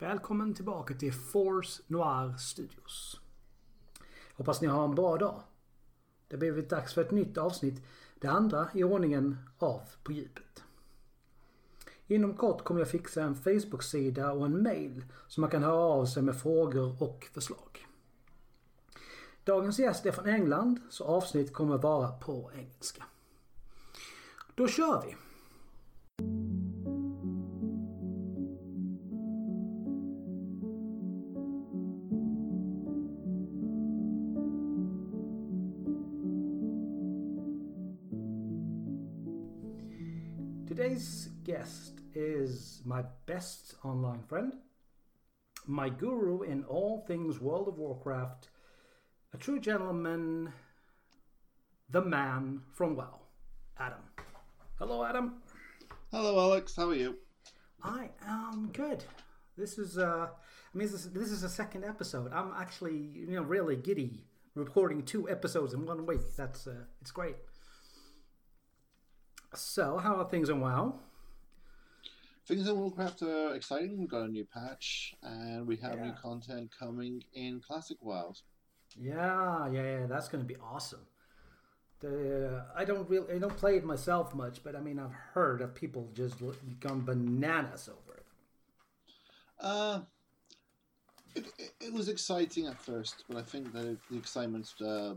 Välkommen tillbaka till Force Noir Studios. Hoppas ni har en bra dag. Det har blivit dags för ett nytt avsnitt. Det andra i ordningen av På djupet. Inom kort kommer jag fixa en Facebook-sida och en mail som man kan höra av sig med frågor och förslag. Dagens gäst är från England så avsnitt kommer vara på engelska. Då kör vi! Is my best online friend, my guru in all things World of Warcraft, a true gentleman, the man from WoW, Adam. Hello, Adam. Hello, Alex. How are you? I am good. This is uh, I mean, this is, this is a second episode. I'm actually you know really giddy recording two episodes in one week. That's uh, it's great. So, how are things in WoW? Things in Warcraft are exciting. We've got a new patch, and we have new content coming in Classic WoWs. Yeah, yeah, yeah. That's going to be awesome. The I don't really I don't play it myself much, but I mean I've heard of people just gone bananas over it. Uh, it, it, it was exciting at first, but I think that the excitement's uh,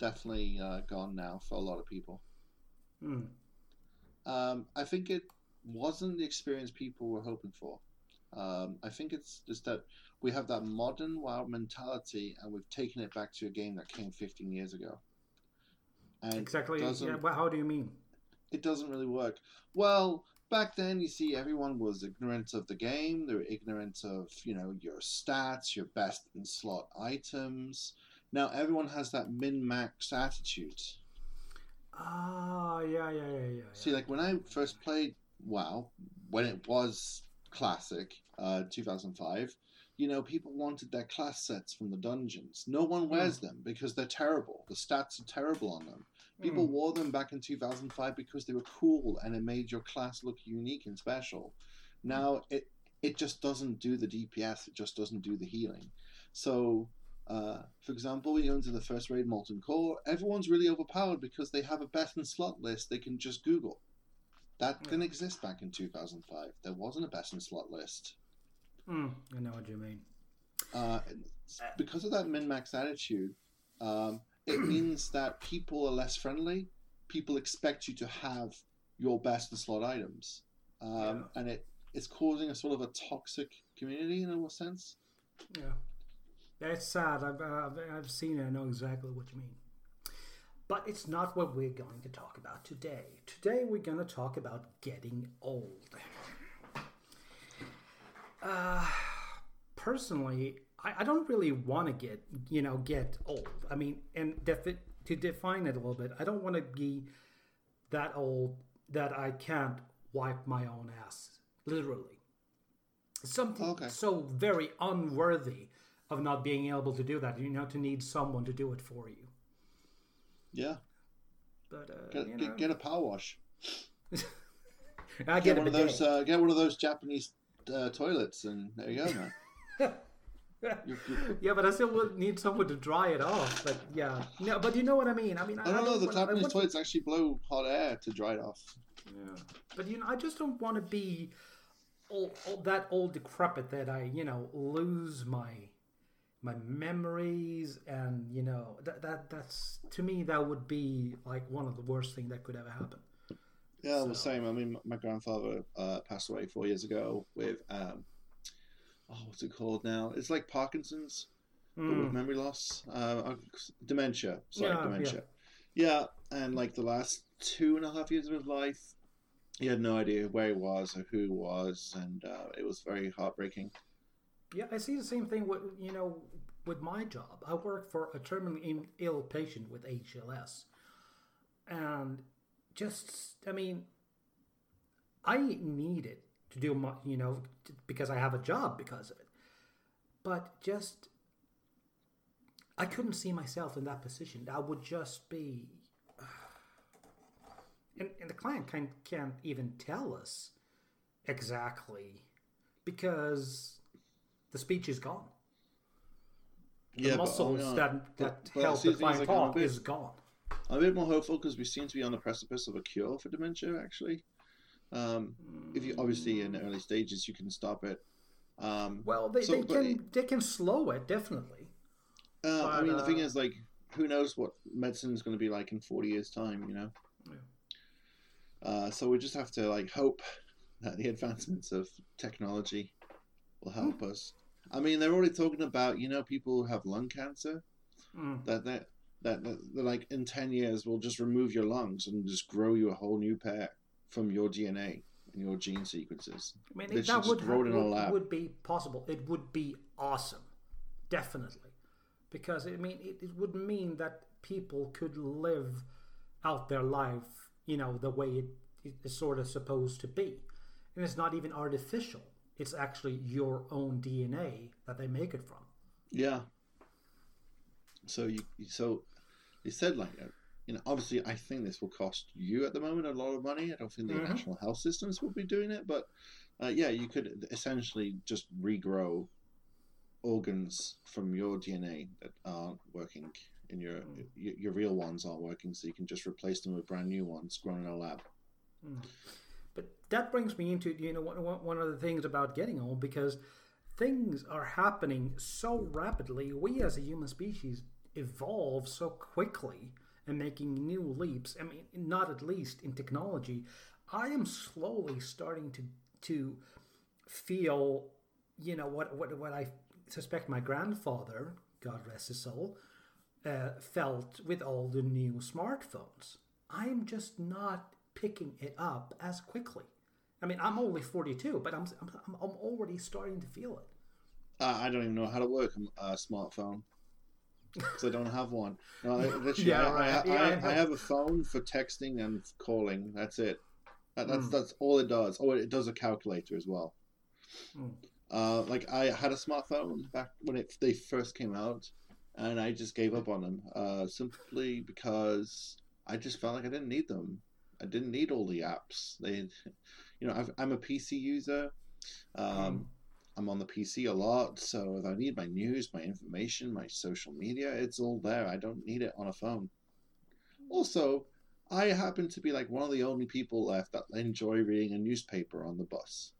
definitely uh, gone now for a lot of people. Hmm. Um, I think it wasn't the experience people were hoping for. Um, I think it's just that we have that modern WoW mentality, and we've taken it back to a game that came 15 years ago. And Exactly. Yeah, well, how do you mean? it doesn't really work. Well, back then, you see, everyone was ignorant of the game. They were ignorant of, you know, your stats, your best in slot items. Now everyone has that min max attitude. Ah, yeah, yeah, yeah, yeah. yeah. See, like when I first played WoW, when it was classic, uh, 2005, you know, people wanted their class sets from the dungeons. No one wears them because they're terrible. The stats are terrible on them. People Hmm. wore them back in 2005 because they were cool and it made your class look unique and special. Now it it just doesn't do the DPS. It just doesn't do the healing. So, uh, for example, when you go into the first raid Molten Core, everyone's really overpowered because they have a best in slot list they can just Google. That didn't exist back in 2005. There wasn't a best in slot list. Hmm, I know what you mean. Uh, because of that min max attitude, um, it means that people are less friendly. People expect you to have your best in slot items, um, Yeah. and it it's causing a sort of a toxic community in a sense. Yeah. It's sad. I've, I've, I've seen it. I know exactly what you mean. But it's not what we're going to talk about today. Today we're going to talk about getting old. Uh, personally, I, I don't really want to get, you know, get old. I mean, and defi- to define it a little bit, I don't want to be that old that I can't wipe my own ass, literally. Something Okay. so very unworthy of not being able to do that. You know, to need someone to do it for you. Yeah, But uh, get, you get, know, get a power wash. I Get, get, one of those. Uh, get one of those Japanese uh, toilets, and there you go, man. You- you- yeah, but I still would need someone to dry it off. But yeah, no, but you know what I mean. I mean, I, I don't know. The wanna- Japanese want- toilets actually blow hot air to dry it off. Yeah. But you know, I just don't want to be all, old, that old decrepit that I, you know, lose my my memories and you know that that that's to me that would be like one of the worst thing that could ever happen. Yeah, So- same. I mean, my grandfather uh, passed away four years ago with um, oh, what's it called now? It's like Parkinson's, but with Mm. memory loss, uh, dementia. Sorry, Yeah, dementia. Yeah. and like the last two and a half years of his life, he had no idea where he was or who he was, and uh, it was very heartbreaking. Yeah, I see the same thing with you know with my job. I work for a terminally ill patient with ALS, and just I mean, I need it to do my you know because I have a job because of it, but just I couldn't see myself in that position. I would just be. And, and the client can, can't even tell us exactly because The speech is gone. The Yeah, but, muscles oh, no. that, that But- but held the is, like, I'm a talk bit- is gone. I'm a bit more hopeful because we seem to be on the precipice of a cure for dementia. Actually, um, if you obviously in early stages you can stop it. Um, Well, they, So, they but can they can slow it definitely. uh, I but, mean, the thing uh, is, like, who knows what medicine is going to be like in 40 years' time? You know. Uh, so we just have to like hope that the advancements of technology will help Hmm. us. I mean, they're already talking about you know people who have lung cancer Mm. that that that, that, that like in 10 years we'll just remove your lungs and just grow you a whole new pair from your DNA and your gene sequences. I mean, that would, grow in a would, be possible. It would be awesome, definitely, because I mean, it, it would mean that people could live out their life, you know, the way it, it is sort of supposed to be, and it's not even artificial. It's actually your own DNA that they make it from. Yeah. So you so you said like uh, you know obviously I think this will cost you at the moment a lot of money. I don't think the Mhm. national health systems will be doing it, but uh, yeah, you could essentially just regrow organs from your DNA that aren't working in your your, your real ones aren't working, so you can just replace them with brand new ones grown in a lab. But that brings me into you know one, one of the things about getting old because things are happening so rapidly. We as a human species evolve so quickly and making new leaps. I mean, not at least in technology. I am slowly starting to to feel, you know, what what what I suspect my grandfather, God rest his soul, uh, felt with all the new smartphones. I'm just not picking it up as quickly. I mean, I'm only 42, but I'm I'm, I'm already starting to feel it. Uh, I don't even know how to work a, a smartphone because I don't have one. No, literally, Yeah, I, I, right. I, Yeah, I I, have a phone for texting and calling. That's it. That, that's Mm. that's all it does. Oh, it does a calculator as well. Mm. Uh, like I had a smartphone back when it they first came out, and I just gave up on them uh, simply because I just felt like I didn't need them. I didn't need all the apps. They, you know, I've, I'm a PC user. Um, Mm. I'm on the PC a lot, so if I need my news, my information, my social media, it's all there. I don't need it on a phone. Also, I happen to be like one of the only people left that enjoy reading a newspaper on the bus.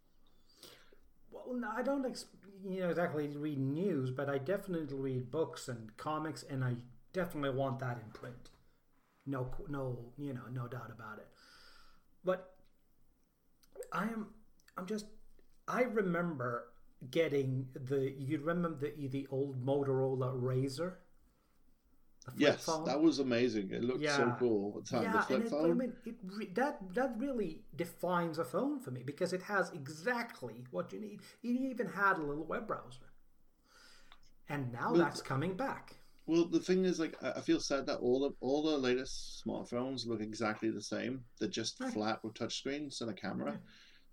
Well, no, I don't, ex- you know, exactly read news, but I definitely read books and comics, and I definitely want that in print. No, no, you know, no doubt about it. But I am, I'm just, I remember getting the. You remember the the old Motorola Razr? Yes, phone? that was amazing. It looked so cool at the time. yeah, the flip and it, phone. I mean, it re- that that really defines a phone for me because it has exactly what you need. It even had a little web browser, and now Well, that's coming back. Well, the thing is, like, I I feel sad that all the all the latest smartphones look exactly the same. They're just Right. flat with touchscreens and a camera. Yeah.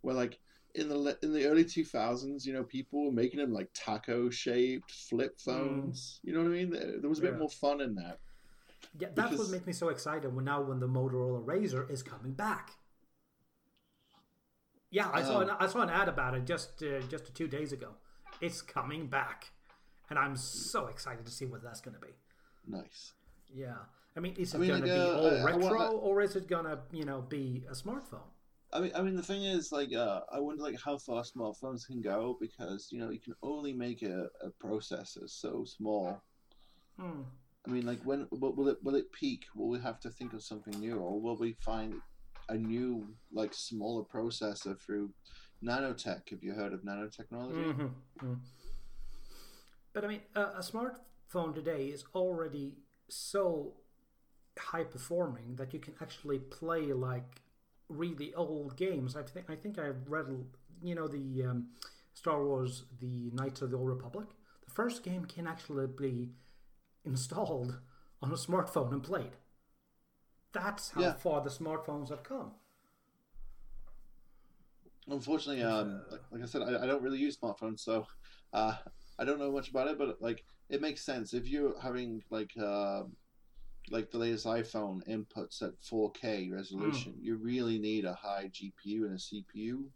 Where, like, in the in the early two thousands, you know, people were making them like taco shaped flip phones. You know what I mean? There, there was a bit Mm. Yeah. more fun in that. Yeah, that's Because- what makes me so excited when now when the Motorola Razr is coming back. Yeah, I saw Oh. an, I saw an ad about it just uh, just two days ago. It's coming back, and I'm so excited to see what that's going to be. Nice. Yeah, I mean, is it I mean, going to be uh, all I retro, want- or is it going to you know be a smartphone? I mean, I mean, the thing is, like, uh, I wonder, like, how far smartphones can go because you know you can only make a, a processor so small. Hmm. I mean, like, when will it will it peak? Will we have to think of something new, or will we find a new, like, smaller processor through nanotech? Have you heard of nanotechnology? Mhm, mhm. But I mean, a, a smartphone today is already so high performing that you can actually play like really old games. I think I think I've read, you know, the um, Star Wars: The Knights of the Old Republic. The first game can actually be installed on a smartphone and played. That's how Yeah. far the smartphones have come. Unfortunately, um, like, like I said, I, I don't really use smartphones, so uh, I don't know much about it. But like, it makes sense if you're having like uh, like the latest iPhone inputs at 4K resolution. You really need a high GPU and a CPU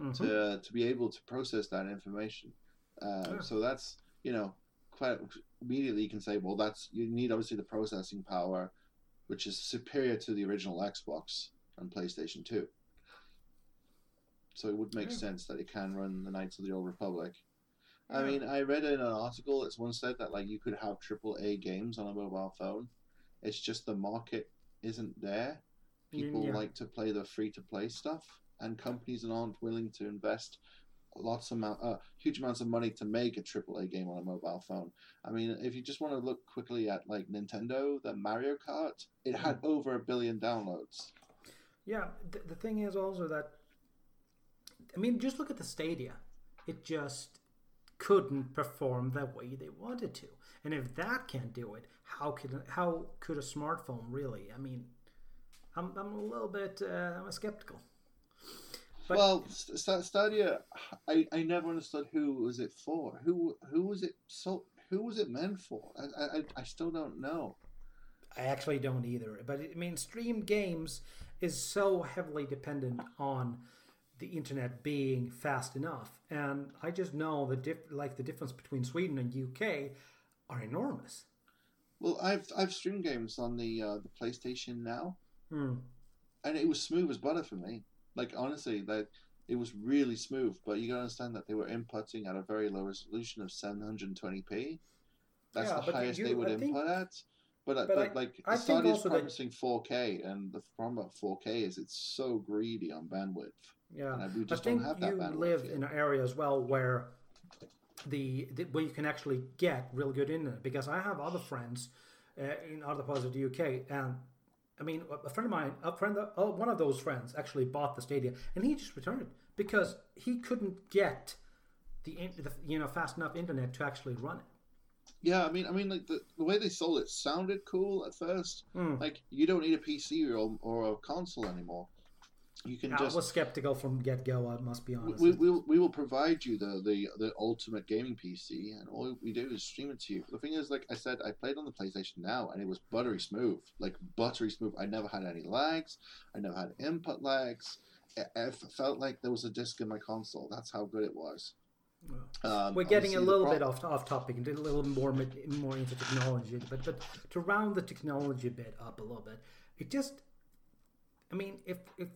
Mhm. to to be able to process that information. Uh, Yeah. So that's you know quite immediately you can say, well, that's you need obviously the processing power, which is superior to the original Xbox and PlayStation Two. So it would make Yeah. sense that it can run the Knights of the Old Republic. I Yeah. mean, I read in an article that's one said that like you could have triple A games on a mobile phone. It's just the market isn't there. People Yeah. like to play the free to play stuff, and companies aren't willing to invest lots of amount, uh, huge amounts of money to make a triple A game on a mobile phone. I mean, if you just want to look quickly at like Nintendo, the Mario Kart, it had Mm-hmm. over a billion downloads. Yeah, th- the thing is also that I mean, just look at the Stadia. It just couldn't perform the way they wanted to. And if that can't do it, how could how could a smartphone really? I mean, I'm I'm a little bit uh, I'm skeptical. But- well, St- St- Stadia, I, I never understood who was it for. Who who was it so who was it meant for? I I, I still don't know. I actually don't either. But I mean, streamed games is so heavily dependent on the internet being fast enough, and I just know the diff- like the difference between Sweden and UK are enormous. Well, I've I've streamed games on the uh, the PlayStation now, Hmm. and it was smooth as butter for me. Like honestly, like it was really smooth. But you gotta understand that they were inputting at a very low resolution of 720p. That's Yeah, the highest you- they would I think- input at. But, uh, but but I- like I think Stadia's also that- promising 4K, and the problem about 4K is it's so greedy on bandwidth. Yeah, And we I just don't think have that you live yet. in an area as well where the, the where you can actually get real good internet. Because I have other friends uh, in other parts of the UK, and I mean, a friend of mine, a friend, uh, one of those friends actually bought the Stadia, and he just returned it because he couldn't get the, the you know fast enough internet to actually run it. Yeah, I mean, I mean, like the, the way they sold it sounded cool at first. Hmm. Like you don't need a PC or, or a console anymore. You can I just was skeptical from get go. I must be honest. we, we, will- we will provide you the, the, the ultimate gaming PC, and all we do is stream it to you. The thing is, like I said, I played on the PlayStation Now, and it was buttery smooth, like buttery smooth. I never had any lags. I never had input lags. It, it felt like there was a disc in my console. That's how good it was. Um, We're getting a little bit off off topic and a little more more into technology, but but to round the technology bit up a little bit, it just, I mean, if if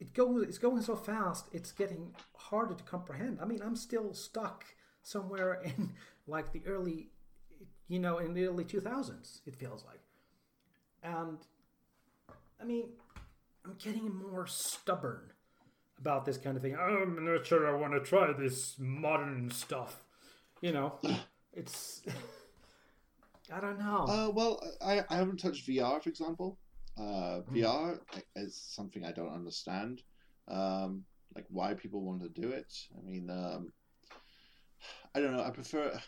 it goes, it's going so fast, it's getting harder to comprehend. I mean, I'm still stuck somewhere in like the early, you know, in the early 2000s. It feels like, and I mean, I'm getting more stubborn about this kind of thing. I'm not sure I want to try this modern stuff. You know, it's. I don't know. Uh, well, I, I haven't touched VR, for example. Uh, Hmm. VR is something I don't understand. Um, like why people want to do it. I mean, um, I don't know. I prefer.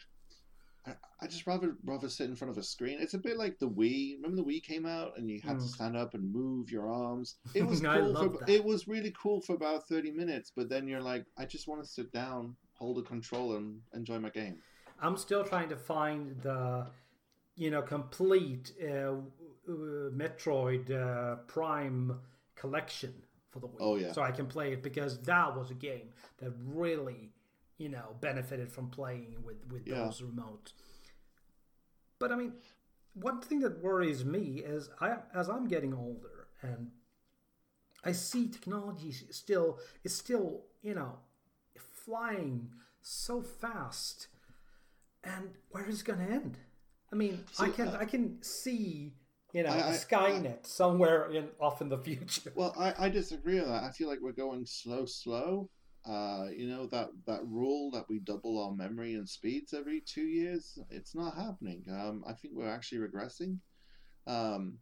I, I just rather rather sit in front of a screen. It's a bit like the Wii. Remember the Wii came out and you had to Mm. stand up and move your arms. It was cool. for, that. It was really cool for about thirty minutes, but then you're like, I just want to sit down, hold a controller, and enjoy my game. I'm still trying to find the, you know, complete uh, Metroid uh, Prime collection for the Wii. Oh, yeah. So I can play it because that was a game that really, you know, benefited from playing with with Yeah. those remotes. But I mean, one thing that worries me is I as I'm getting older and I see technology still is still you know flying so fast, and where is it going to end? I mean, I can uh, I can see you know I- I- a Skynet somewhere in off in the future. Well, I, I disagree with that. I feel like we're going slow, slow. Uh, you know that that rule that we double our memory and speeds every two years. It's not happening. Um, I think we're actually regressing. Um,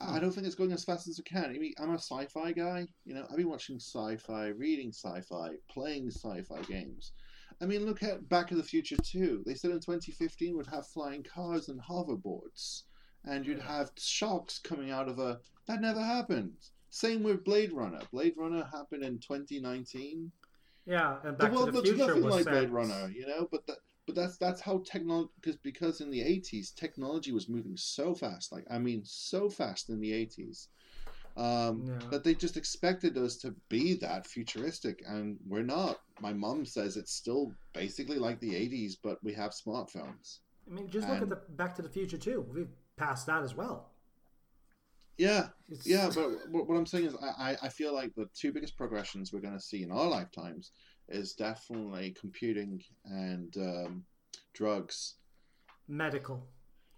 I I don't think it's going as fast as it can. I mean, I'm a sci-fi guy. You know, I've been watching sci-fi, reading sci-fi, playing sci-fi games. I mean, look at Back to the Future 2. They said in 2015 we'd have flying cars and hoverboards, and you'd have sharks coming out of a. That never happened. Same with Blade Runner. Blade Runner happened in 2019. Yeah, and The Back world to the looks Future nothing was like Blade Runner, you know. But that, but that's that's how technology because because in the 80s technology was moving so fast. Like I mean, so fast in the 80s. Um, Yeah. That they just expected us to be that futuristic, and we're not. My mom says it's still basically like the 80s, but we have smartphones. I mean, just look at the Back to the Future too. We've passed that as well. Yeah, It's, yeah, but what what I'm saying is, I, I- I feel like the two biggest progressions we're going to see in our lifetimes is definitely computing and um, drugs. medical.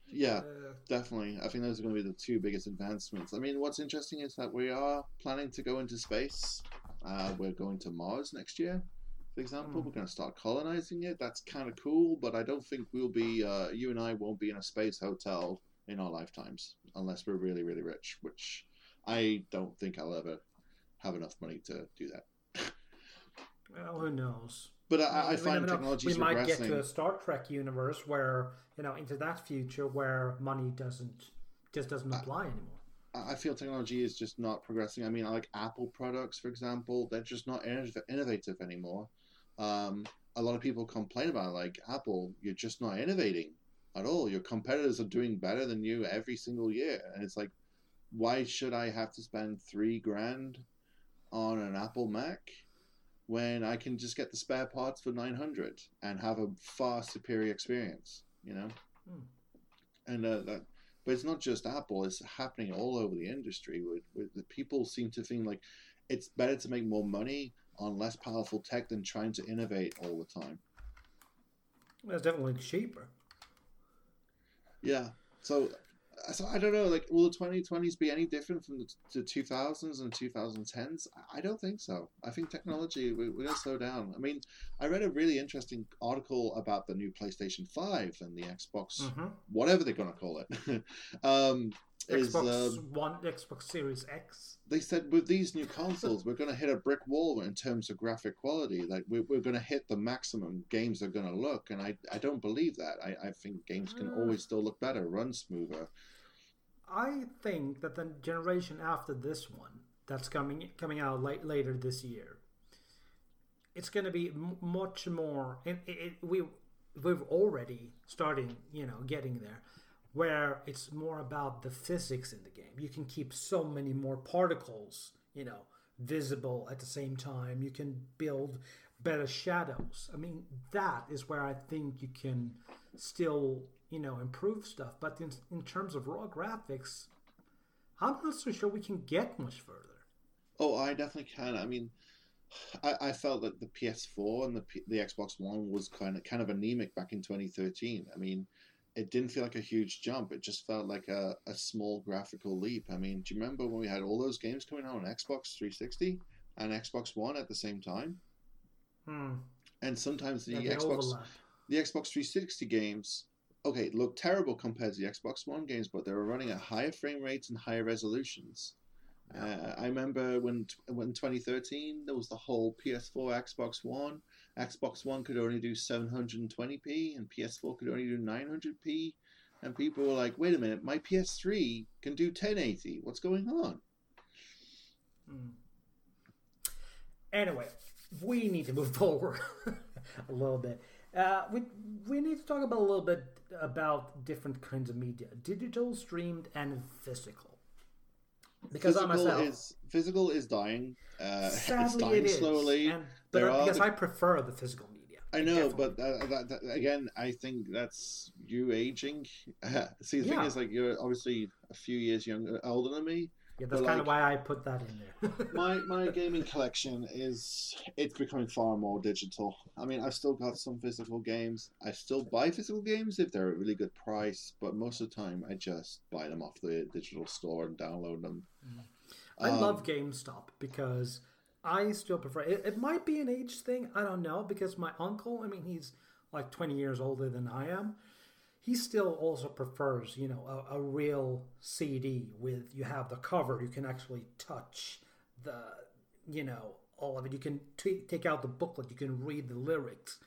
Yeah, Uh, definitely. I think those are going to be the two biggest advancements. I mean, what's interesting is that we are planning to go into space. Uh, we're going to Mars next year, for example. Hmm. We're going to start colonizing it. That's kind of cool, but I don't think we'll be, uh, you and I won't be in a space hotel in our lifetimes unless we're really, really rich, which I don't think I'll ever have enough money to do that. well, who knows? But I, I find technology We might get to a Star Trek universe where you know into that future where money doesn't just doesn't apply anymore. I I feel technology is just not progressing. I mean, like Apple products, for example, they're just not innovative anymore. Um, a lot of people complain about like Apple, you're just not innovating at all. Your competitors are doing better than you every single year, and it's like, why should I have to spend three grand on an Apple Mac when I can just get the spare parts for nine hundred and have a far superior experience? You know, Hmm. and uh, that but it's not just Apple; it's happening all over the industry. Where, where the people seem to think like it's better to make more money on less powerful tech than trying to innovate all the time. It's definitely cheaper. Yeah. So, so I don't know. Like, will the twenty twenties be any different from the, the two thousands and two thousand tens? I don't think so. I think technology we, we're gonna slow down. I mean, I read a really interesting article about the new PlayStation Five and the Xbox, hmm whatever they're gonna call it. um, is Xbox um, One, Xbox Series X. they said with these new consoles, we're going to hit a brick wall in terms of graphic quality. Like we're, we're going to hit the maximum games are going to look, and I, I don't believe that. I, I think games can Uh. always still look better, run smoother. I think that the generation after this one, that's coming coming out late, later this year, it's going to be m- much more. It, it- we we've already starting, you know, getting there, where it's more about the physics in the game. You can keep so many more particles, you know, visible at the same time. You can build better shadows. I mean, that is where I think you can still, you know, improve stuff. But in, in terms of raw graphics, I'm not so sure we can get much further. Oh, I definitely can. I mean, I, I felt that the PS4 and the the Xbox One was kind of kind of anemic back in 2013. I mean, it didn't feel like a huge jump. It just felt like a, a small graphical leap. I mean, do you remember when we had all those games coming out on Xbox 360 and Xbox One at the same time? Hmm. And sometimes the Xbox overlap. the Xbox 360 games, okay, look terrible compared to the Xbox One games, but they were running at higher frame rates and higher resolutions. Uh, I remember when when 2013 there was the whole PS4, Xbox One. Xbox One could only do 720p, and PS4 could only do 900p. And people were like, "Wait a minute, my PS3 can do 1080. What's going on?" Hmm. Anyway, we need to move forward a little bit. Uh, we we need to talk about a little bit about different kinds of media: digital, streamed, and physical. Because I physical myself, is physical is dying. Uh, it's dying it slowly. And, but are because the- I prefer the physical media. I know, Definitely. but that, that, that, again, I think that's you aging. See, the thing is, like, you're obviously a few years younger, older than me. yeah, that's but, kind of why I put that in there. My my gaming collection is it's becoming far more digital. I mean, I've still got some physical games. I still buy physical games if they're a really good price, but most of the time, I just buy them off the digital store and download them. I Um, love GameStop because I still prefer it. It might be an age thing. I don't know because my uncle, I mean, he's like 20 years older than I am. He still also prefers, you know, a, a real CD with you have the cover, you can actually touch the, you know, all of it. You can t- take out the booklet, you can read the lyrics,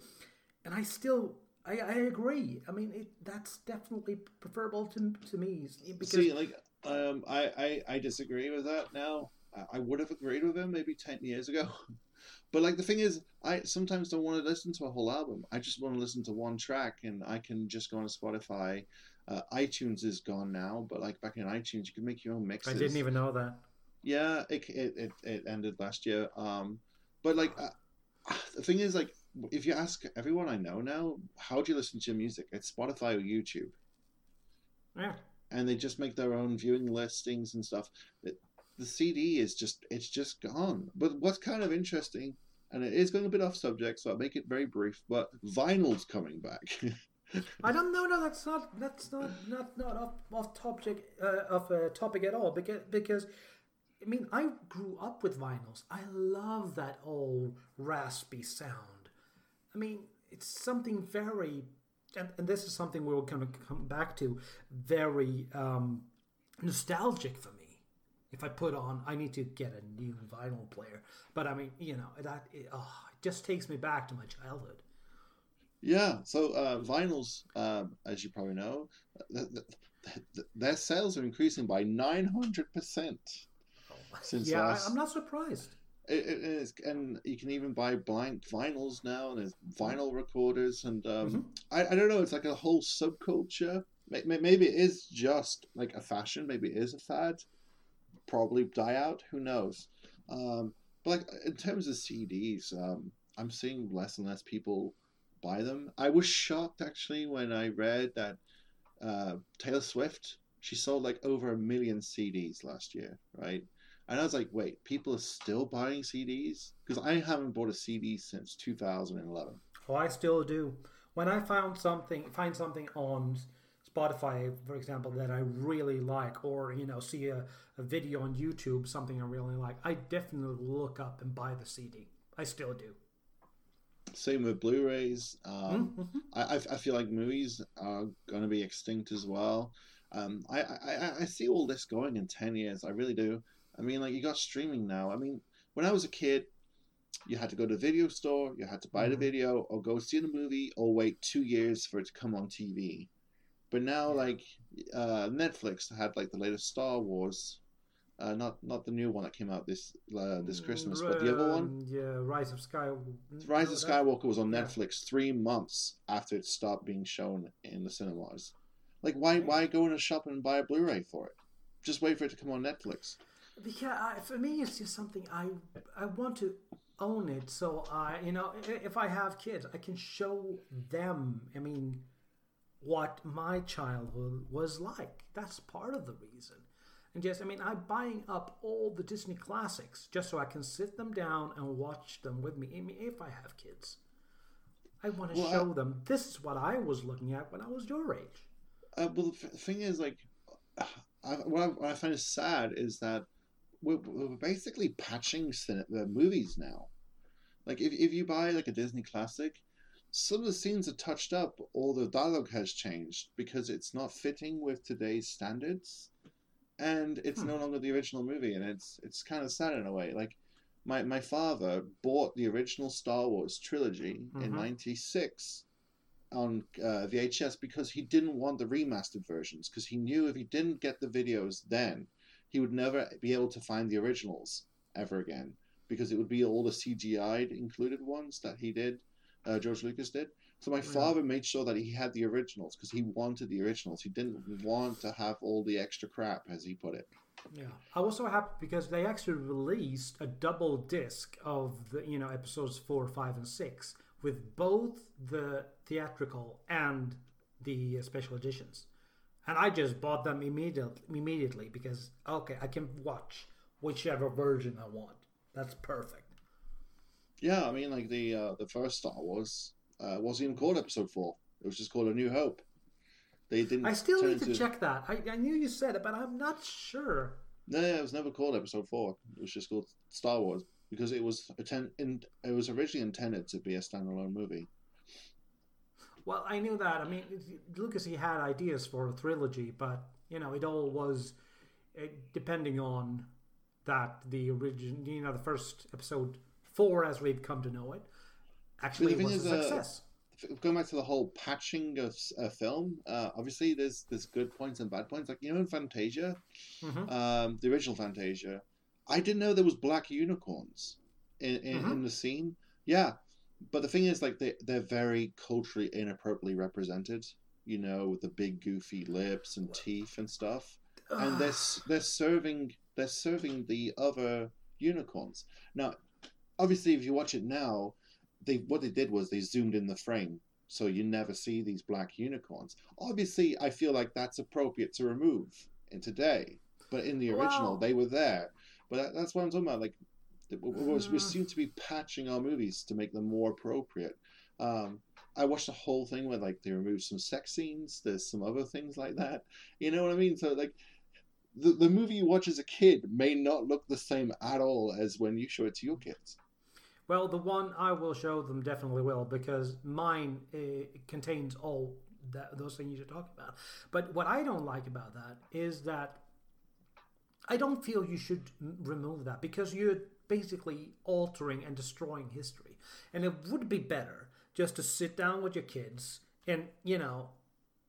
and I still. I, I agree. I mean, it, that's definitely preferable to, to me because See, like, um, I, I I disagree with that now. I, would have agreed with him maybe ten years ago, but like the thing is, I sometimes don't want to listen to a whole album. I just want to listen to one track, and I can just go on Spotify. Uh, iTunes is gone now, but like back in iTunes, you could make your own mixes. I didn't even know that. Yeah, it it, it, it ended last year. Um, but like uh, the thing is, like, if you ask everyone I know now, how do you listen to your music? It's Spotify or YouTube. Yeah. And they just make their own viewing listings and stuff. It, the CD is just it's just gone. But what's kind of interesting, and it is going a bit off subject, so I'll make it very brief. But vinyl's coming back. I don't know. No, that's not. That's not. Not not off off topic uh, of a topic at all. Because because I mean, I grew up with vinyls. I love that old raspy sound. I mean, it's something very, and, and this is something we're going to come back to, very um, nostalgic for me. If I put on, I need to get a new vinyl player. But I mean, you know, that it, oh, it just takes me back to my childhood. Yeah, so uh, vinyls, uh, as you probably know, th- th- th- their sales are increasing by 900% since yeah, last. I, am not surprised. It, it is, and you can even buy blank vinyls now, and there's vinyl recorders, and um, Mhm. I, I don't know, it's like a whole subculture. May- may- Maybe it is just like a fashion, maybe it is a fad, probably die out, who knows. Um, but like in terms of CDs, um, I'm seeing less and less people buy them. I was shocked actually when I read that uh, Taylor Swift she sold like over a million CDs last year, right? And I was like, wait, people are still buying CDs because I haven't bought a CD since 2011. Oh, I still do. When I found something, find something on Spotify, for example, that I really like, or you know, see a, a video on YouTube, something I really like, I definitely look up and buy the CD. I still do. Same with Blu-rays. Um, Mhm. I, I I feel like movies are going to be extinct as well. Um, I, I, I see all this going in 10 years. I really do. I mean, like, you got streaming now. I mean, when I was a kid, you had to go to the video store, you had to buy the Mhm. video, or go see the movie, or wait two years for it to come on TV. But now, Yeah. like, uh, Netflix had, like, the latest Star Wars. Uh, not not the new one that came out this uh, this Christmas, but the other one. Yeah, Rise of Skywalker. Rise of Skywalker was on yeah. Netflix three months after it stopped being shown in the cinemas. Like, why why go in a shop and buy a Blu-ray for it? Just wait for it to come on Netflix. Because I, for me, it's just something I I want to own it. So I, you know, if I have kids, I can show them. I mean, what my childhood was like. That's part of the reason. And just, I mean, I'm buying up all the Disney classics just so I can sit them down and watch them with me. I mean, if I have kids, I want to Well, I- show them this is what I was looking at when I was your age. Uh, well, the f- thing is, like, I, what, I, what I find is sad is that we're, we're basically patching cin- the movies now. Like, if, if you buy like a Disney classic, some of the scenes are touched up, or the dialogue has changed because it's not fitting with today's standards, and it's Hmm. no longer the original movie, and it's it's kind of sad in a way. Like, my my father bought the original Star Wars trilogy in Mhm. '96 on uh, VHS because he didn't want the remastered versions because he knew if he didn't get the videos then he would never be able to find the originals ever again because it would be all the CGI'd included ones that he did, uh, George Lucas did. So my Yeah. father made sure that he had the originals because he wanted the originals. He didn't want to have all the extra crap, as he put it. Yeah, I was so happy because they actually released a double disc of the you know episodes four, five, and six with both the theatrical and the special editions, and I just bought them immediately immediately because okay, I can watch whichever version I want. That's perfect. Yeah, I mean, like the uh, the first Star Wars uh, wasn't even called Episode Four. It was just called A New Hope. They didn't. I still need to into- check that. I, I knew you said it, but I'm not sure. No, it was never called Episode Four. It was just called Star Wars because it was atten- in, it was originally intended to be a standalone movie. Well, I knew that. I mean, Lucas he had ideas for a trilogy, but you know, it all was uh, depending on that the origin, you know, the first episode four, as we've come to know it, actually was a uh, success. F- Going back to the whole patching of a film, uh, obviously there's there's good points and bad points. Like you know in Fantasia, Mhm. um, the original Fantasia, I didn't know there was black unicorns in in, Mhm. in the scene. Yeah, but the thing is, like they they're very culturally inappropriately represented. You know, with the big goofy lips and teeth and stuff. and they're they're serving they're serving the other unicorns. Now, obviously, if you watch it now, they what they did was they zoomed in the frame, so you never see these black unicorns. Obviously, I feel like that's appropriate to remove in today, but in the original, Well- they were there. But that, that's what I'm talking about. Like, we, we, we Mm. seem to be patching our movies to make them more appropriate. Um, I watched the whole thing where like they removed some sex scenes. There's some other things like that. You know what I mean? So like, the the movie you watch as a kid may not look the same at all as when you show it to your kids. Well, the one I will show them definitely will because mine uh, contains all that, those things you're talking about. But what I don't like about that is that I don't feel you should remove that because you're basically altering and destroying history. And it would be better just to sit down with your kids and, you know,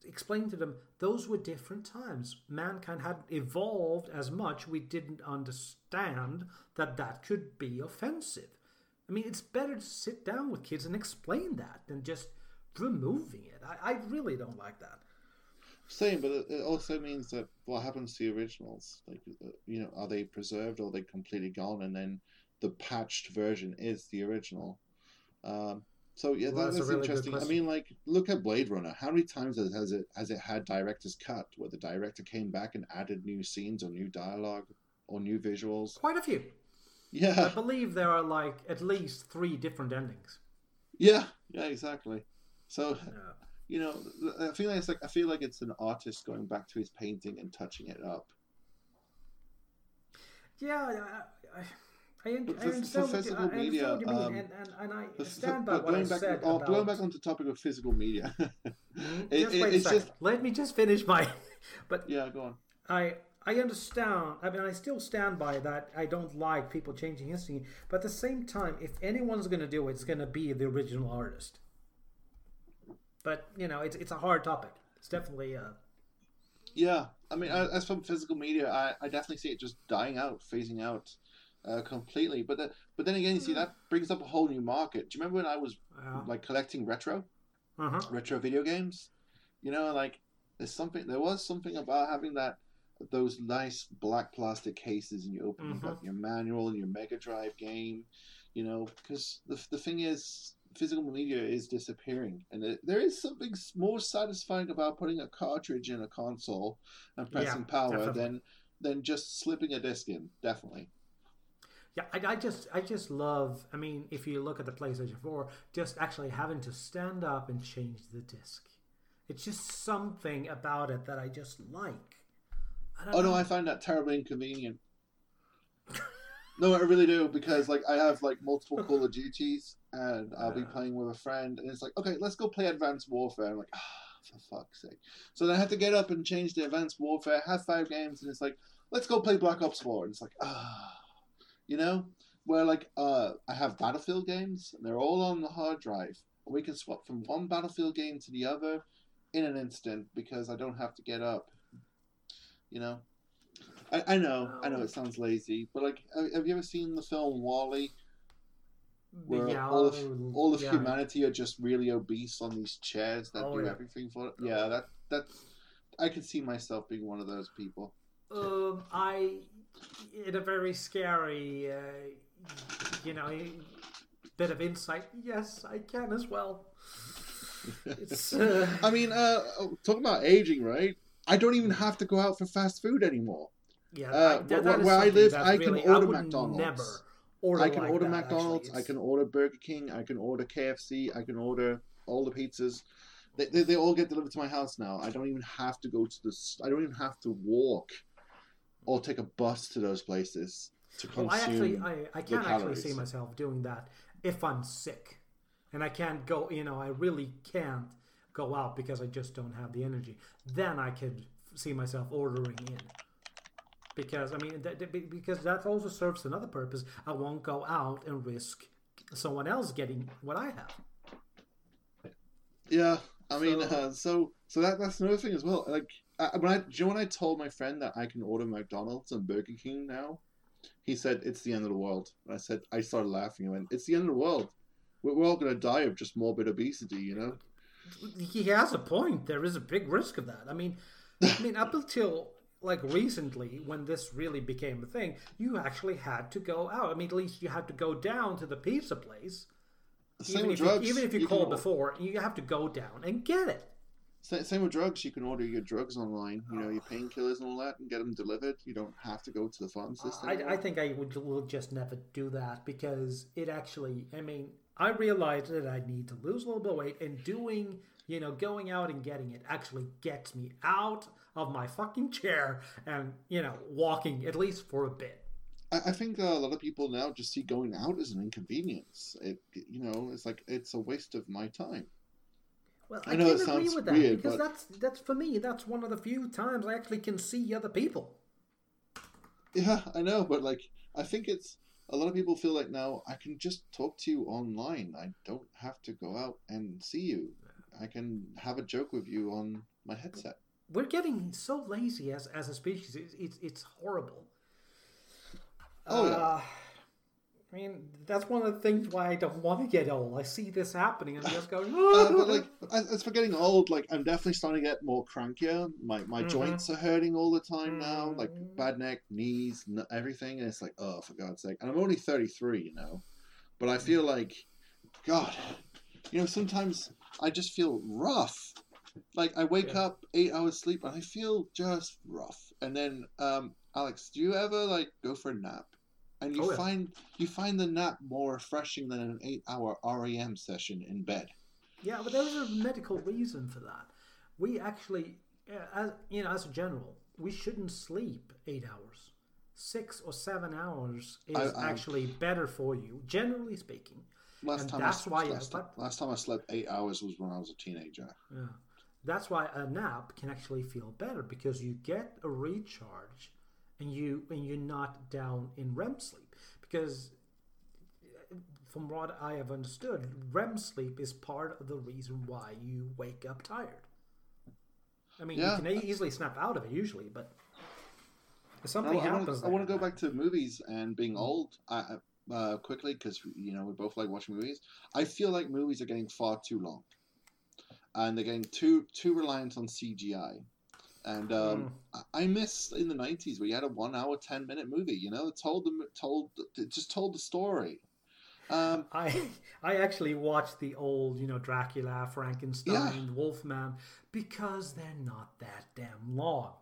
explain to them those were different times. Mankind hadn't evolved as much. We didn't understand that that could be offensive. I mean, it's better to sit down with kids and explain that than just removing it. I, I really don't like that. Same, but it it also means that what happens to the originals? Like, uh, you know, are they preserved or are they completely gone? And then the patched version is the original. Um, so yeah, Well, that, that's a that's really interesting. I mean, like, look at Blade Runner. How many times has it has it had director's cut where the director came back and added new scenes or new dialogue or new visuals? Quite a few. I believe there are like at least three different endings. yeah, yeah, exactly. So Yeah. you know, I feel like it's like I feel like it's an artist going back to his painting and touching it up. Yeah, I, I, I, un- But I for- for understand, what you, physical I media, what you mean, um, and, and, and I stand by what I going back, said oh, about... going back onto the topic of physical media. Mhm. it- just it- wait a it's second. just- Let me just finish my... But yeah, go on. I I understand. I mean, I still stand by that. I don't like people changing history, but at the same time, if anyone's going to do it, it's going to be the original artist. But you know, it's it's a hard topic. It's definitely uh, Yeah, I mean, as for physical media, I, I definitely see it just dying out, phasing out uh, completely. But the, but then again, you see that brings up a whole new market. Do you remember when I was uh, like collecting retro uh-huh. retro video games? You know, like there's something. There was something about having that those nice black plastic cases, and you open you've got mm-hmm. your manual and your Mega Drive game. You know, because the the thing is. Physical media is disappearing, and it, there is something more satisfying about putting a cartridge in a console and pressing power definitely. than than just slipping a disc in. Definitely. Yeah, I, I just I just love. I mean, if you look at the PlayStation Four, just actually having to stand up and change the disc. It's just something about it that I just like. Oh no. I find that terribly inconvenient. no, I really do because like I have like multiple Call of Duties and I'll be playing with a friend and it's like okay, let's go play Advanced Warfare. I'm like ah, for fuck's sake. So then I have to get up and change the Advanced Warfare, have five games, and it's like let's go play Black Ops Four. And it's like ah, you know, where like uh I have Battlefield games and they're all on the hard drive. and We can swap from one Battlefield game to the other in an instant because I don't have to get up. You know. I, I know, I know it sounds lazy, but like, have, you ever seen the film WALL-E, where Yeah, all of all of yeah. humanity are just really obese on these chairs that Oh, do yeah. everything for it? Yeah, that that's. I could see myself being one of those people. Um, I, in a very scary, uh, you know, bit of insight. Yes, I can as well. It's. Uh, I mean, uh, oh, talking about aging, right? I don't even have to go out for fast food anymore. yeah, uh, that, that where I live, I can really, order I McDonald's. Never order I can like order that, McDonald's. I can order Burger King. I can order KFC. I can order all the pizzas. They, they, they all get delivered to my house now. I don't even have to go to this. I don't even have to walk or take a bus to those places to consume. Well, I actually, I, I can't actually see myself doing that if I'm sick, and I can't go. You know, I really can't go out because I just don't have the energy. Then I could see myself ordering in. Because I mean, that, that- because that also serves another purpose. I won't go out and risk someone else getting what I have. Yeah, I mean, So- uh, so so that that's another thing as well. Like I, when I, do you know when I told my friend that I can order McDonald's and Burger King now, he said it's the end of the world. And I said I started laughing. I went, it's the end of the world. We're, we're all gonna die of just morbid obesity, you know. He has a point. There is a big risk of that. I mean, I mean, up until like recently when this really became a thing, you actually had to go out. I mean, at least you had to go down to the pizza place. Same even with if drugs. You, even if you, can called or- before, you have to go down and get it. Same with drugs. You can order your drugs online. You know your painkillers and all that, and get them delivered. You don't have to go to the pharmacist. I. I think I would will just never do that because it actually. I mean, I realized that I need to lose a little bit of weight, and doing you know going out and getting it actually gets me out of my fucking chair and you know walking at least for a bit. I, I think uh, a lot of people now just see going out as an inconvenience. It, you know, it's like it's a waste of my time. Well, I I, know it agree sounds with that weird, because but- that's that's for me. That's one of the few times I actually can see other people. Yeah, I know, but like, I think it's a lot of people feel like now I can just talk to you online. I don't have to go out and see you. I can have a joke with you on my headset. We're getting so lazy as as a species. It's it's, it's horrible. Oh, yeah. Uh, I mean, that's one of the things why I don't want to get old. I see this happening and I'm just going. Uh, but like, as, for getting old, like I'm definitely starting to get more crankier. My my Mhm. joints are hurting all the time now, like Mhm. bad neck, knees, everything, and it's like, oh, for God's sake! And I'm only 33, you know, but I feel like, God, you know, sometimes I just feel rough. Like I wake Yeah. up eight hours sleep and I feel just rough. And then, um, Alex, do you ever like go for a nap? And you Oh, yeah. find you find the nap more refreshing than an eight-hour REM session in bed. Yeah, but there's a medical reason for that. We actually, as you know, as a general, we shouldn't sleep eight hours. Six or seven hours is I- I- actually better for you, generally speaking. Last And time that's I, why- last, but- last time I slept eight hours was when I was a teenager. Yeah. That's why a nap can actually feel better because you get a recharge and you and you're not down in REM sleep because uh, from what I have understood, REM sleep is part of the reason why you wake up tired. I mean, Yeah. you can easily snap out of it usually, but if something I happens, I want to go back to movies and being old I, I- uh, quickly because you know we both like watching movies. I feel like movies are getting far too long, and they're getting too too reliant on CGI. And um, I I miss in the '90s where you had a one-hour, ten-minute movie. You know, it told them, told, it just told the story. Um, I I actually watched the old, you know, Dracula, Frankenstein, Wolfman because they're not that damn long.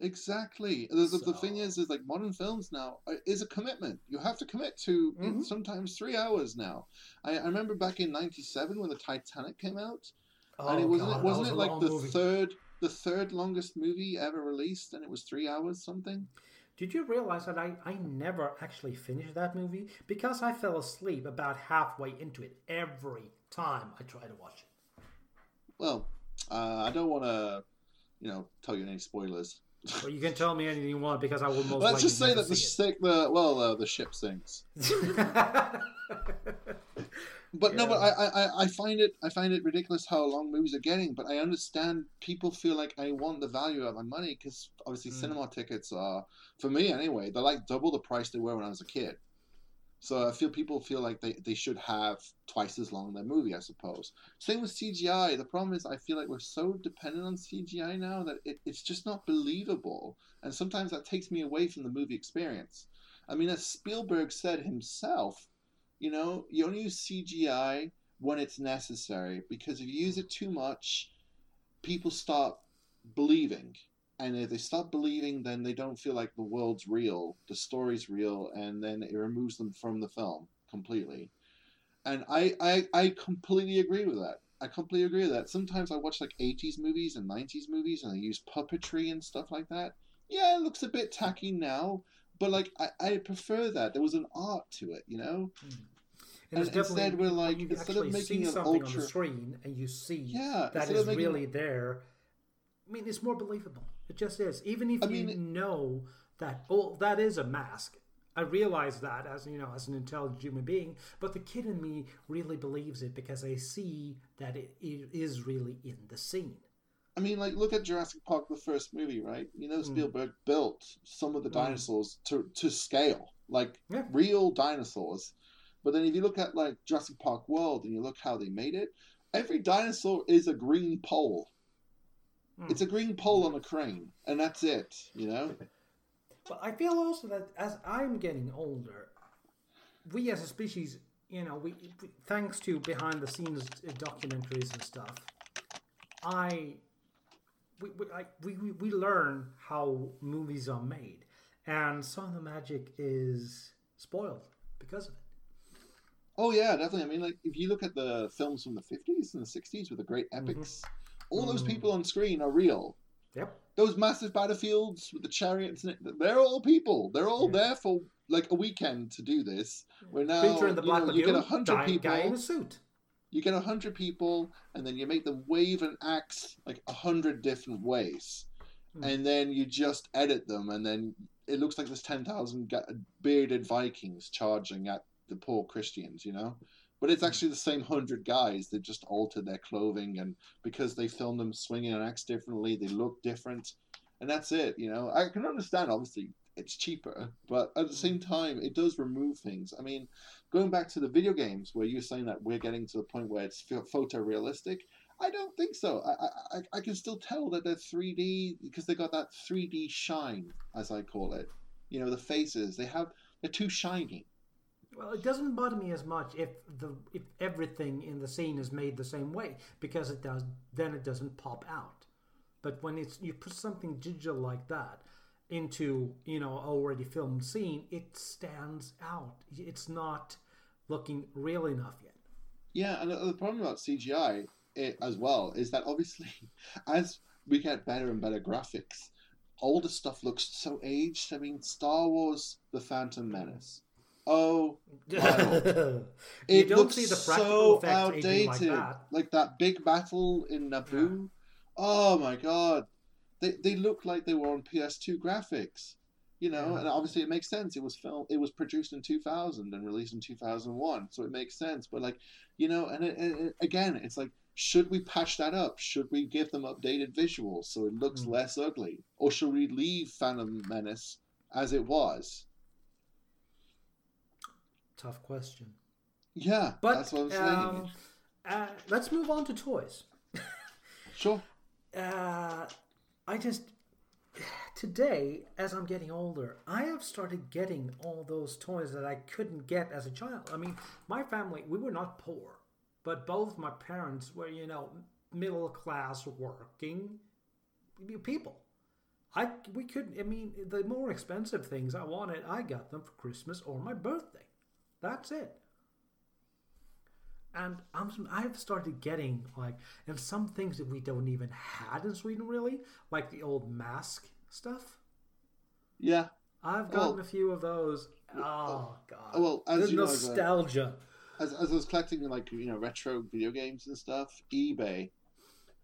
Exactly. The, the, the thing is, is like modern films now uh, is a commitment. You have to commit to Mhm. sometimes three hours now. I, I remember back in '97 when the Titanic came out, Oh, and it wasn't God, it wasn't was it like the movie. third the third longest movie ever released, and it was three hours something. Did you realize that I, I never actually finished that movie because I fell asleep about halfway into it every time I tried to watch it. Well, uh, I don't want to, you know, tell you any spoilers. Well, you can tell me anything you want because I will most Let's just say that the sick the well uh, the ship sinks. But no, but I, I, I- I find it I find it ridiculous how long movies are getting. But I understand people feel like I want the value of my money because obviously Mm. cinema tickets are for me anyway. They're like double the price they were when I was a kid. So I feel people feel like they, they should have twice as long their movie, I suppose. Same with CGI. The problem is I feel like we're so dependent on CGI now that it, it's just not believable. And sometimes that takes me away from the movie experience. I mean, as Spielberg said himself, you know, you only use CGI when it's necessary because if you use it too much, people start believing. And if they stop believing, then they don't feel like the world's real, the story's real, and then it removes them from the film completely. And I, I, I completely agree with that. I completely agree with that. Sometimes I watch like 80s movies and 90s movies and they use puppetry and stuff like that. Yeah, it looks a bit tacky now, but like I, I prefer that. There was an art to it, you know? Hmm. And it's And instead we're like, you instead of making something on the screen and you see Yeah, that instead making- really there. I mean, it's more believable. It just is. Even if I you mean, know that, oh, that is a mask. I realize that as you know, as an intelligent human being, but the kid in me really believes it because I see that it, it is really in the scene. I mean, like, look at Jurassic Park, the first movie, right? You know, Mm. Spielberg built some of the Mm. dinosaurs to, to scale, like Yeah. real dinosaurs. But then if you look at, like, Jurassic Park World and you look how they made it, every dinosaur is a green pole. Hmm. It's a green pole on a crane, and that's it. You know. But I feel also that as I'm getting older, we as a species, you know, we, we thanks to behind the scenes documentaries and stuff, I we we, I, we we we learn how movies are made, and some of the magic is spoiled because of it. Oh yeah, definitely. I mean, like if you look at the films from the fifties and the sixties with the great epics, all those people on screen are real. Yep. Those massive battlefields with the chariots and it, they're all people. They're all there for like a weekend to do this. Where now the you, Black know, you get a hundred people. guy in a suit. You get a hundred people, and then you make them wave an axe like a hundred different ways, Hmm. and then you just edit them, and then it looks like there's ten thousand bearded Vikings charging at the poor Christians, you know. But it's hmm. actually the same hundred guys. They just altered their clothing, and because they filmed them swinging an axe differently, they look different, and that's it. You know, I can understand. Obviously, it's cheaper, but at the same hmm. time, it does remove things. I mean, going back to the video games where you're saying that we're getting to the point where it's photorealistic. I don't think so. I, I I can still tell that they're 3D because they got that 3D shine, as I call it. You know, the faces they have they're too shiny. Well, it doesn't bother me as much if the if everything in the scene is made the same way because it does then it doesn't pop out. But when it's you put something digital like that into you know already filmed scene, it stands out. It's not looking real enough yet. Yeah, and the, problem about CGI it, eh, as well is that obviously, as we get better and better graphics, the stuff looks so aged. I mean, Star Wars: The Phantom Menace. Oh, Wild. you it don't looks see the practical so effects aging like outdated. that. Like that big battle in Naboo. Oh my god, they they look like they were on PS2 graphics. You know, Yeah. and obviously it makes sense. It was film. It was produced in 2000 and released in 2001, so it makes sense. But like, you know, and it, it, it- again, it's like, should we patch that up? Should we give them updated visuals so it looks Mm. less ugly, or should we leave Phantom Menace as it was? Tough question. Yeah, But that's what I'm saying. um, uh, let's move on to toys. sure. Uh, I just today, as I'm getting older, I have started getting all those toys that I couldn't get as a child. I mean, my family we were not poor, but both my parents were, you know, middle class working people. I we couldn't. I mean, the more expensive things I wanted, I got them for Christmas or my birthday. That's it. And I'm, I've started getting like, and some things that we don't even had in Sweden really, like the old mask stuff. Yeah. I've gotten Well- a few of those. Oh god! well, as the you know, as nostalgia. as, as I was collecting like you know retro video games and stuff, eBay,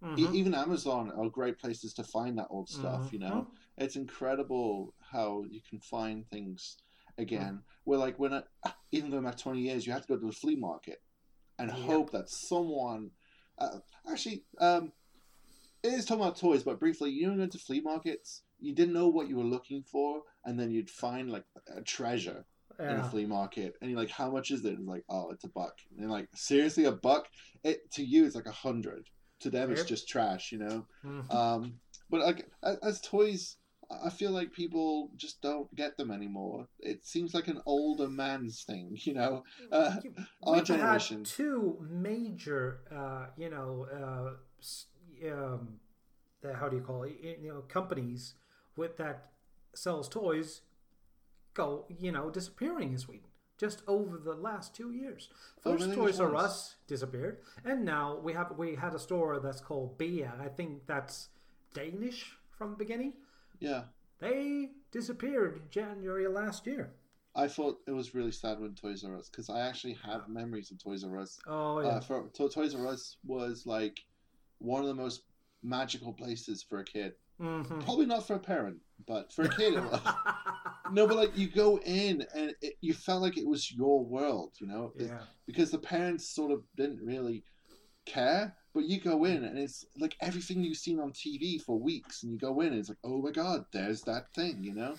Mhm. e- even Amazon are great places to find that old stuff. You Mhm. know, it's incredible how you can find things again. Mm. Where like when I, even going back twenty years, you have to go to the flea market and hope that someone uh, actually um, it is talking about toys, but briefly, you know, going to flea markets. You didn't know what you were looking for, and then you'd find like a treasure in a flea market, and you're like, "How much is it?" And it's like, "Oh, it's a buck." And like, "Seriously, a buck?" It to you, it's like a hundred. To them, it's just trash, you know. Mhm. Um, but like as toys, I feel like people just don't get them anymore. It seems like an older man's thing, you know. Uh, You- our generation. had two major, uh, you know, uh, um, how do you call it? You know, companies with that sells toys go, you know, disappearing in Sweden just over the last two years. Oh, First, really? Toys R? Us disappeared, and now we have we had a store that's called BR. I think that's Danish from the beginning. Yeah, They disappeared January last year. I thought it was really sad when Toys R Us because I actually have memories of Toys R Us. Oh yeah. Uh, for to, Toys R Us was like one of the most magical places for a kid. Mhm. Probably not for a parent, but for a kid it was. No, but like you go in and it, you felt like it was your world, you know, It- yeah. because the parents sort of didn't really care. But you go in and it's like everything you've seen on TV for weeks, and you go in and it's like, oh my god, there's that thing, you know?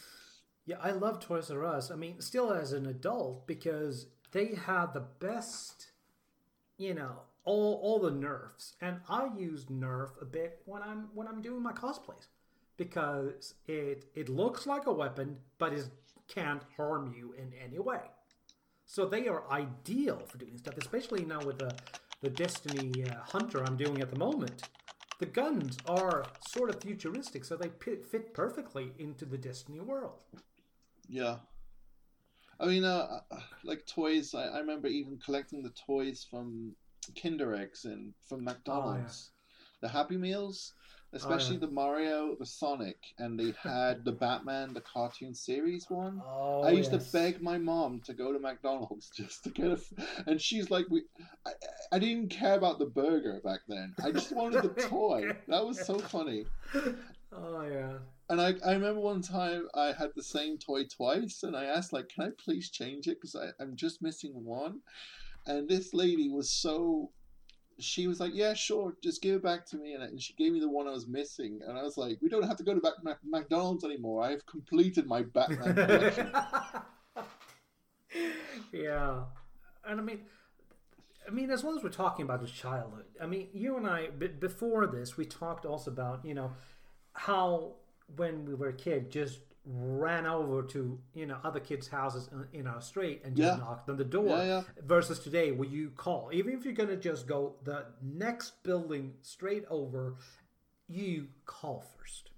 Yeah, I love Toys R Us. I mean, still as an adult because they had the best, you know, all all the nerfs, and I use nerf a bit when I'm when I'm doing my cosplays because it it looks like a weapon, but it can't harm you in any way. So they are ideal for doing stuff, especially now with the the Destiny uh, Hunter I'm doing at the moment. The guns are sort of futuristic, so they pi- fit perfectly into the Destiny world. Yeah. I mean, uh, like toys. I, I remember even collecting the toys from Kinder Eggs and from McDonald's. The Happy Meals, Oh, especially yeah. the Mario, the Sonic, and they had the Batman, the cartoon series one. Oh, I used yes. to beg my mom to go to McDonald's just to get a, and she's like, "We, I, I didn't care about the burger back then. I just wanted the toy. That was so funny." Oh yeah. And I, I remember one time I had the same toy twice, and I asked like, "Can I please change it? Because I'm just missing one." And this lady was so, she was like, "Yeah, sure, just give it back to me." And, and she gave me the one I was missing, and I was like, "We don't have to go to Mac- McDonald's anymore. I have completed my Batman collection." yeah, and I mean, I mean, as well as we're talking about his childhood, I mean, you and I b- before this, we talked also about you know how when we were a kid, just ran over to you know other kids' houses in- in our street and just Yeah. knocked on the door. Yeah, yeah. Versus today, where you call, even if you're gonna just go the next building straight over, you call first.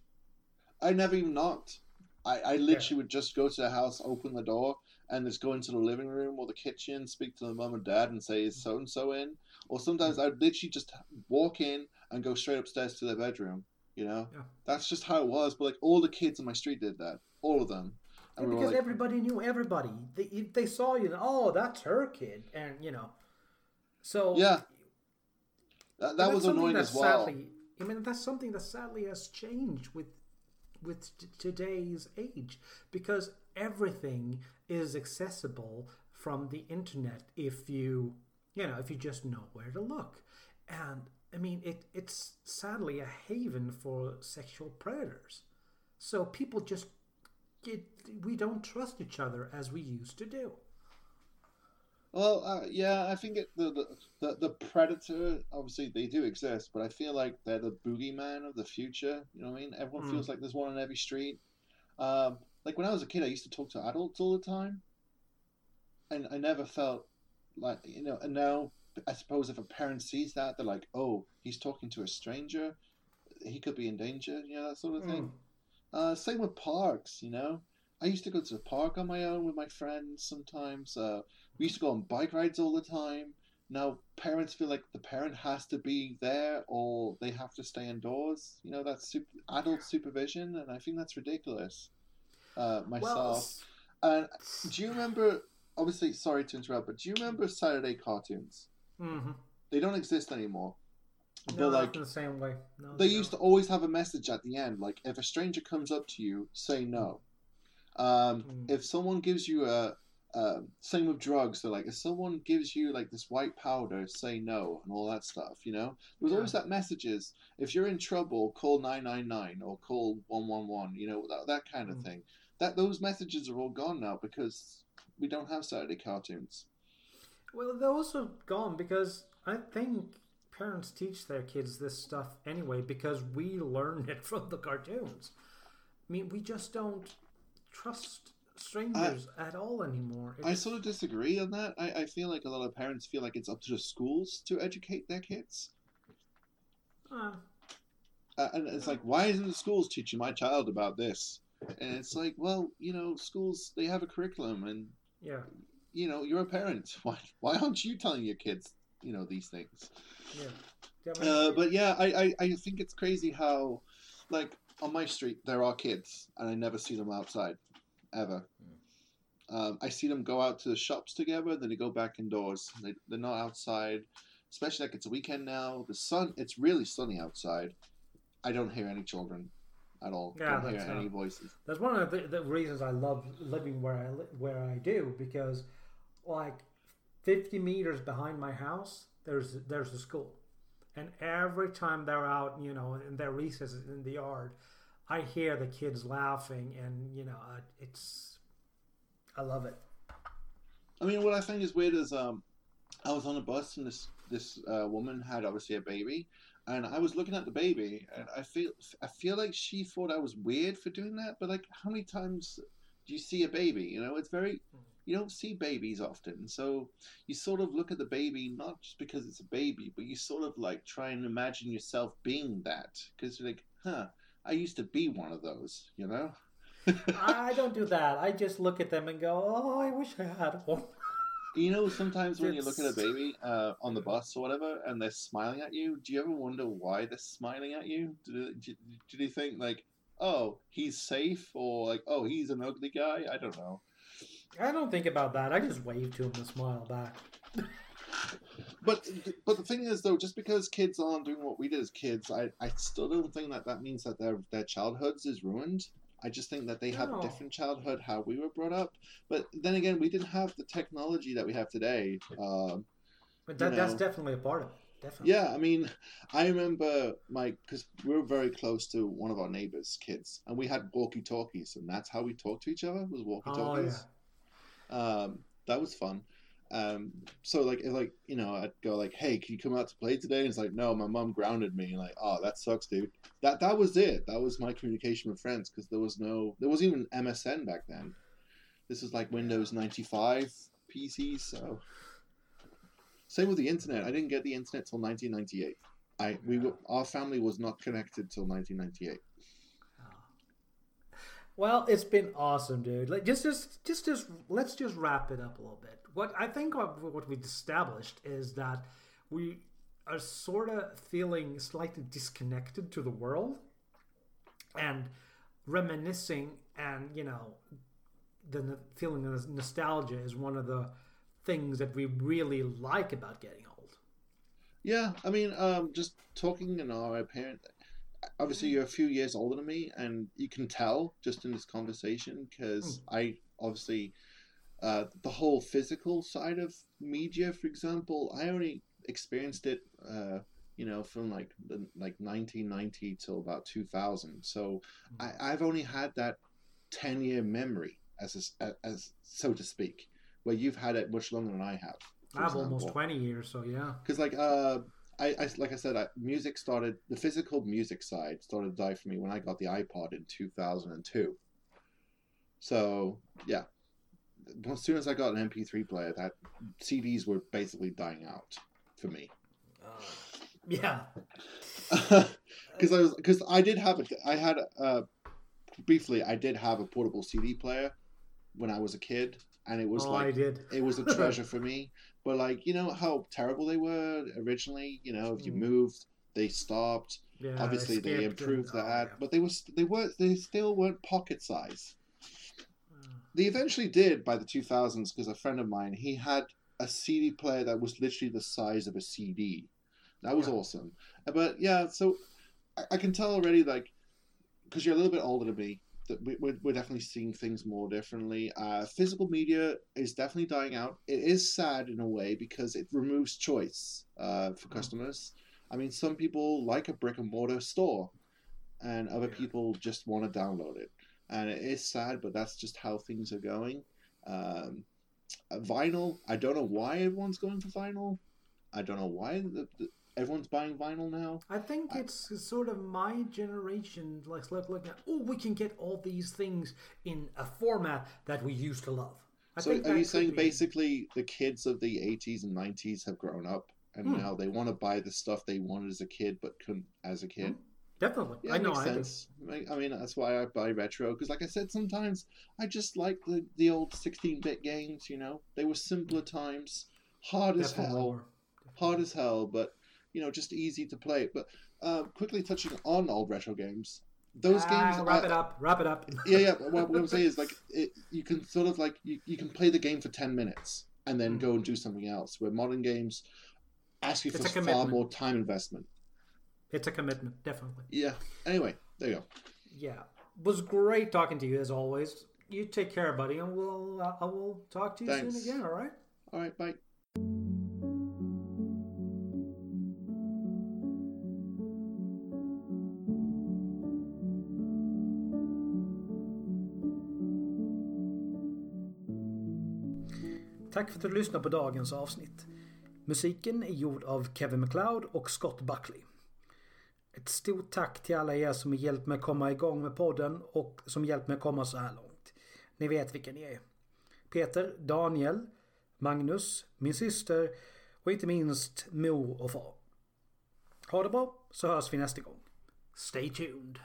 I never even knocked. I, I literally would just go to the house, open the door, and just go into the living room or the kitchen, speak to the mum and dad, and say, "Is so and so in?" Or sometimes mm. I'd literally just walk in and go straight upstairs to their bedroom. You know, Yeah. that's just how it was. But like all the kids in my street did that, all of them. And we because like, everybody knew everybody. They, they saw you, oh, that's her kid, and you know. So yeah, that, that was annoying as well. Sadly, I mean, that's something that sadly has changed with with t- today's age because everything is accessible from the internet if you you know if you just know where to look and i mean it it's sadly a haven for sexual predators so people just get we don't trust each other as we used to do Well, uh, yeah, I think it, the, the the the predator obviously they do exist, but I feel like they're the boogeyman of the future. You know what I mean? Everyone Mm. feels like there's one on every street. Um, like when I was a kid, I used to talk to adults all the time, and I never felt like you know. And now, I suppose if a parent sees that, they're like, "Oh, he's talking to a stranger. He could be in danger." You know that sort of thing. Uh, same with parks, you know. I used to go to the park on my own with my friends sometimes. Uh, we used to go on bike rides all the time. Now parents feel like the parent has to be there or they have to stay indoors. You know, that's super, adult supervision, and I think that's ridiculous. Uh, well myself. and do you remember? Obviously, sorry to interrupt, but do you remember Saturday cartoons? Mm-hmm. They don't exist anymore. no, but like the same way no, they don't. used to always have a message at the end, like if a stranger comes up to you, say no. Um, Mm. If someone gives you a, uh, same with drugs, they're like if someone gives you like this white powder, say no and all that stuff. You know, there was Yeah. always that messages. If you're in trouble, call nine nine nine or call one one one. You know that that kind of Mm. thing. That those messages are all gone now because we don't have Saturday cartoons. Well, they're also gone because I think parents teach their kids this stuff anyway because we learned it from the cartoons. I mean, we just don't trust strangers at all anymore. I sort of disagree on that. I, I feel like a lot of parents feel like it's up to the schools to educate their kids. uh, Uh, and it's like, why isn't the schools teaching my child about this? And it's like, well, you know, schools they have a curriculum, and yeah, you know, you're a parent. Why why aren't you telling your kids, you know, these things? yeah. Yeah, I mean, Uh, but yeah, I, I I think it's crazy how, like, on my street there are kids, and I never see them outside, ever. Um, I see them go out to the shops together, then they go back indoors. They they're not outside, especially like it's a weekend now. The sun, it's really sunny outside. I don't hear any children at all. Yeah, don't hear that's, any uh, voices. That's one of the, the reasons I love living where I li- where I do because, like, fifty meters behind my house, there's there's a school, and every time they're out, you know, in their recesses in the yard, I hear the kids laughing, and you know, it's, I love it. I mean, what I think is weird is um, I was on a bus and this this uh, woman had obviously a baby, and I was looking at the baby, and I feel I feel like she thought I was weird for doing that. But like, how many times do you see a baby? You know, it's very you don't see babies often, so you sort of look at the baby not just because it's a baby, but you sort of like try and imagine yourself being that because you're like, huh, I used to be one of those, you know. I don't do that. I just look at them and go, "Oh, I wish I had one." You know, sometimes when you look at a baby uh, on the bus or whatever, and they're smiling at you, do you ever wonder why they're smiling at you? Do, do, do you think like, oh, he's safe, or like, oh, he's an ugly guy? I don't know. I don't think about that. I just wave to them and smile back. But but the thing is though, just because kids aren't doing what we did as kids, I, I still don't think that that means that their their childhoods is ruined. I just think that they have a different childhood how we were brought up. But then again, we didn't have the technology that we have today. Um, But that, You that's definitely a part of it. Definitely. Yeah, I mean, I remember my because we were very close to one of our neighbors' kids, and we had walkie-talkies, and that's how we talked to each other was Oh walkie-talkies. yeah. Um, that was fun. Um, so like, if, like you know, I'd go like, "Hey, can you come out to play today?" And it's like, "No, my mom grounded me." Like, "Oh, that sucks, dude." That that was it. That was my communication with friends because there was no, there wasn't even MSN back then. This was like Windows ninety five PCs, so. Same with the internet. I didn't get the internet till 1998. I we were, our family was not connected till 1998. Well, it's been awesome, dude. Like, just, just, just, just, let's just wrap it up a little bit. What I think what, what we've established is that we are sort of feeling slightly disconnected to the world, and reminiscing, and you know, the feeling of nostalgia is one of the things that we really like about getting old. Yeah, I mean, um, just talking in our parent. Obviously, you're a few years older than me, and you can tell just in this conversation because I obviously uh, the whole physical side of media, for example, I only experienced it, uh, you know, from like the, like 1990 till about 2000. So I, I've only had that 10 year memory, as a as, so to speak, where you've had it much longer than I have. I have almost twenty years, so yeah. because like uh I, I like i said I, music started the physical music side started to die for me when i got the ipod in 2002 so yeah as soon as i got an mp3 player that cds were basically dying out for me Yeah. because i was because i did have a i had uh briefly i did have a portable cd player when i was a kid and it was oh, like I did. it was a treasure for me. But like, you know how terrible they were originally. You know, if you Mm. moved, they stopped. Yeah, Obviously, they and- improved oh, that, yeah. but they was they were they still weren't pocket size. Uh, They eventually did by the 2000s because a friend of mine he had a CD player that was literally the size of a CD. That was Yeah. awesome. But yeah, so I, I can tell already like because you're a little bit older than me we're, we're definitely seeing things more differently. Uh, physical media is definitely dying out. It is sad in a way because it removes choice uh, for Mm. customers. I mean, some people like a brick and mortar store, and other people just want to download it. And it is sad, but that's just how things are going. Um, uh, vinyl, I don't know why everyone's going for vinyl. I don't know why the, the, everyone's buying vinyl now. I think I- it's sort of my generation, like look- looking at, oh, we can get all these things in a format that we used to love. I so think are you saying be- basically the kids of the 80s and 90s have grown up and Hmm. now they want to buy the stuff they wanted as a kid but couldn't as a kid? Definitely. Yeah, I know. makes I do. sense. I I mean, that's why I buy retro because, like I said, sometimes I just like the, the old 16-bit games. You know, they were simpler times, hard as hell, hard as hell, but you know, just easy to play. But uh, quickly touching on old retro games, those Ah, games. Wrap I- it up. Wrap it up. yeah, yeah. What, what I'm saying is, like, it, you can sort of like you, you can play the game for ten minutes and then Mm. go and do something else. Where modern games ask you It's for far more time investment. It's a commitment, definitely. Yeah. Anyway, there you go. Yeah, was great talking to you as always. You take care, buddy, and we'll uh, I will talk to you Thanks. soon again. All right. All right, bye. Tack för att du lyssnade på dagens avsnitt. Musiken är gjord av Kevin McLeod och Scott Buckley. Ett stort tack till alla er som har hjälpt mig komma igång med podden och som hjälpt mig komma så här långt. Ni vet vilka ni är. Peter, Daniel, Magnus, min syster och inte minst mor och far. Ha det bra så hörs vi nästa gång. Stay tuned.